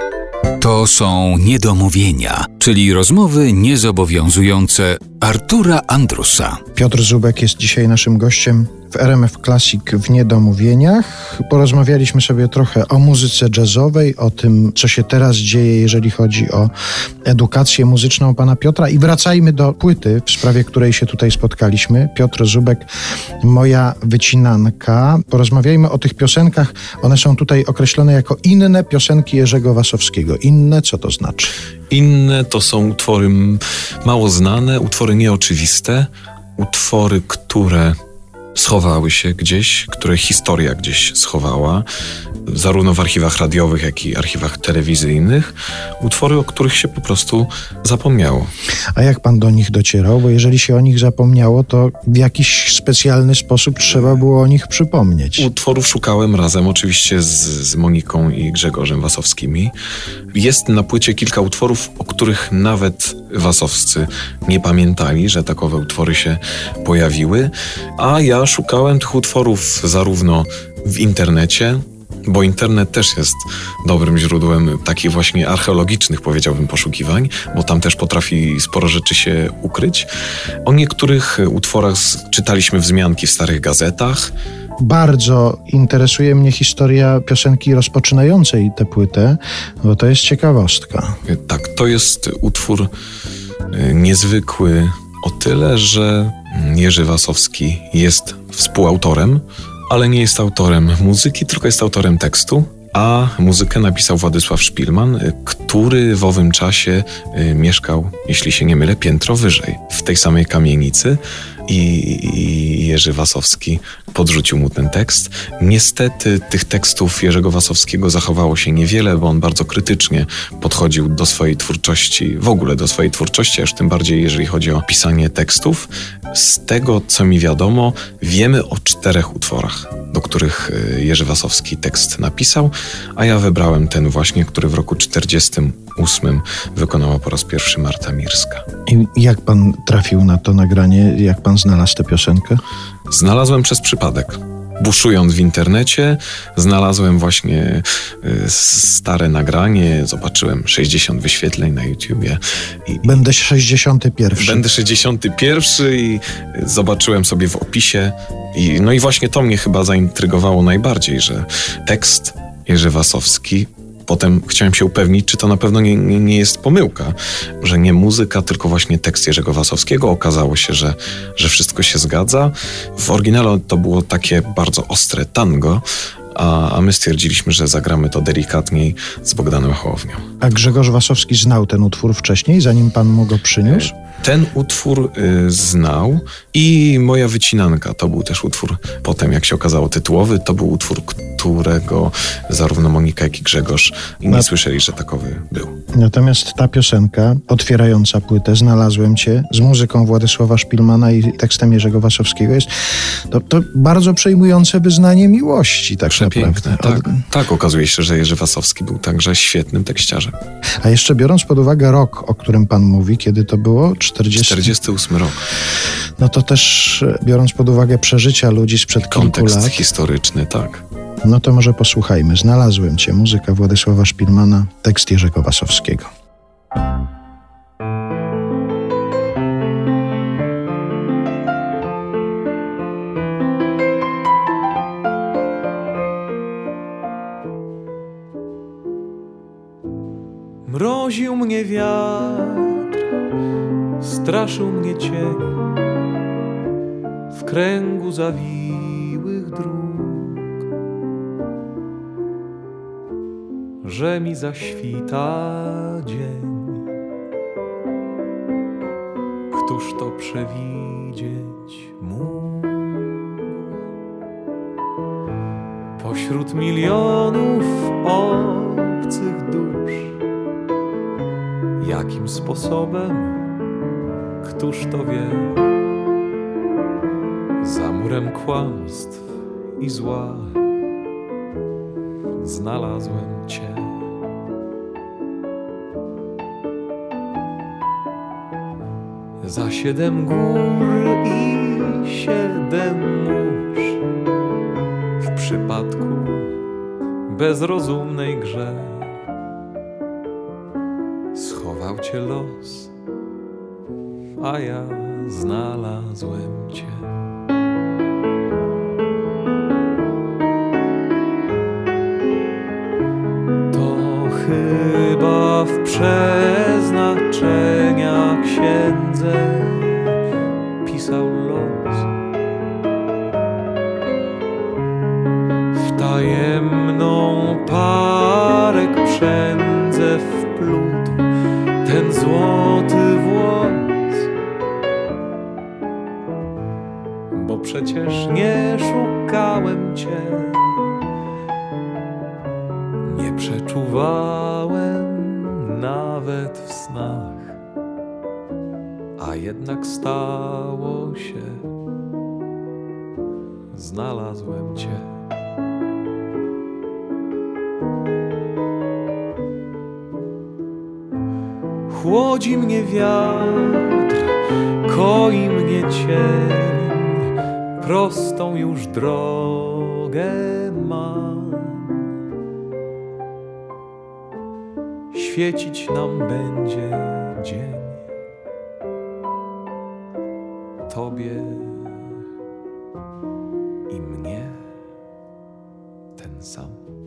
Thank you. To są niedomówienia, czyli rozmowy niezobowiązujące Artura Andrusa. Piotr Zubek jest dzisiaj naszym gościem w RMF Classic w Niedomówieniach. Porozmawialiśmy sobie trochę o muzyce jazzowej, o tym, co się teraz dzieje, jeżeli chodzi o edukację muzyczną pana Piotra. I wracajmy do płyty, w sprawie której się tutaj spotkaliśmy. Piotr Zubek, moja wycinanka. Porozmawiajmy o tych piosenkach. One są tutaj określone jako inne piosenki Jerzego Wasowskiego. Inne, co to znaczy? Inne to są utwory mało znane, utwory nieoczywiste, utwory, które schowały się gdzieś, które historia gdzieś schowała, zarówno w archiwach radiowych, jak i archiwach telewizyjnych, utwory, o których się po prostu zapomniało. A jak pan do nich docierał? Bo jeżeli się o nich zapomniało, to w jakiś specjalny sposób trzeba było o nich przypomnieć. Utworów szukałem razem oczywiście z, z Moniką i Grzegorzem Wasowskimi. Jest na płycie kilka utworów, o których nawet Wasowscy nie pamiętali, że takowe utwory się pojawiły, a ja szukałem tych utworów zarówno w internecie, bo internet też jest dobrym źródłem takich właśnie archeologicznych, powiedziałbym, poszukiwań, bo tam też potrafi sporo rzeczy się ukryć. O niektórych utworach czytaliśmy wzmianki w starych gazetach. Bardzo interesuje mnie historia piosenki rozpoczynającej tę płytę, bo to jest ciekawostka. Tak, to jest utwór y, niezwykły o tyle, że Jerzy Wasowski jest współautorem ale nie jest autorem muzyki, tylko jest autorem tekstu. A muzykę napisał Władysław Szpilman, który w owym czasie y, mieszkał, jeśli się nie mylę, piętro wyżej, w tej samej kamienicy i, Jerzy Wasowski podrzucił mu ten tekst. Niestety tych tekstów Jerzego Wasowskiego zachowało się niewiele, bo on bardzo krytycznie podchodził do swojej twórczości, w ogóle do swojej twórczości, aż tym bardziej jeżeli chodzi o pisanie tekstów. Z tego, co mi wiadomo, wiemy o czterech utworach, których y, Jerzy Wasowski tekst napisał, a ja wybrałem ten właśnie, który w roku 1948 wykonała po raz pierwszy Marta Mirska. I jak pan trafił na to nagranie? Jak pan znalazł tę piosenkę? Znalazłem przez przypadek. Buszując w internecie, znalazłem właśnie y, stare nagranie, zobaczyłem 60 wyświetleń na YouTubie. Będę 61. Będę 61 i zobaczyłem sobie w opisie. I, no i właśnie to mnie chyba zaintrygowało najbardziej, że tekst Jerzy Wasowski Potem chciałem się upewnić, czy to na pewno nie, nie, nie, jest pomyłka, że nie muzyka, tylko właśnie tekst Jerzego Wasowskiego. Okazało się, że, że wszystko się zgadza. W oryginale to było takie bardzo ostre tango, a, a my stwierdziliśmy, że zagramy to delikatniej z Bogdanem Hołownią. A Grzegorz Wasowski znał ten utwór wcześniej, zanim pan mu go przyniósł? Ten utwór y, znał i Moja wycinanka to był też utwór, potem jak się okazało tytułowy, to był utwór, którego zarówno Monika, jak i Grzegorz nie Na... słyszeli, że takowy był. Natomiast ta piosenka otwierająca płytę Znalazłem Cię z muzyką Władysława Szpilmana i tekstem Jerzego Wasowskiego jest to, to bardzo przejmujące wyznanie miłości, tak Przepiękne, naprawdę. Tak, tak, okazuje się, że Jerzy Wasowski był także świetnym tekściarzem. A jeszcze biorąc pod uwagę rok, o którym pan mówi, kiedy to było? 40... 48 rok. No to też biorąc pod uwagę przeżycia ludzi sprzed Kontekst kilku lat. historyczny, tak. No to może posłuchajmy. Znalazłem Cię. Muzyka Władysława Szpilmana, tekst Jerzego Wasowskiego. Mroził mnie wiatr, straszył mnie cień w kręgu zawiłych Że mi zaświta dzień, któż to przewidzieć mógł? Pośród milionów obcych dusz, jakim sposobem? któż to wie? Za murem kłamstw i zła znalazłem Cię. Za siedem gór i siedem mórz w przypadku bezrozumnej grze dał cię los, a ja znalazłem cię. Chyba w przeznaczenia księdze pisał los. W tajemną parek przędzę wplótł ten złoty włos. Bo przecież nie szukałem cię, przeczuwałem nawet w snach, a jednak stało się, znalazłem cię. Chłodzi mnie wiatr, koi mnie cień, prostą już drogę mam. Świecić nam będzie dzień, Tobie i mnie ten sam.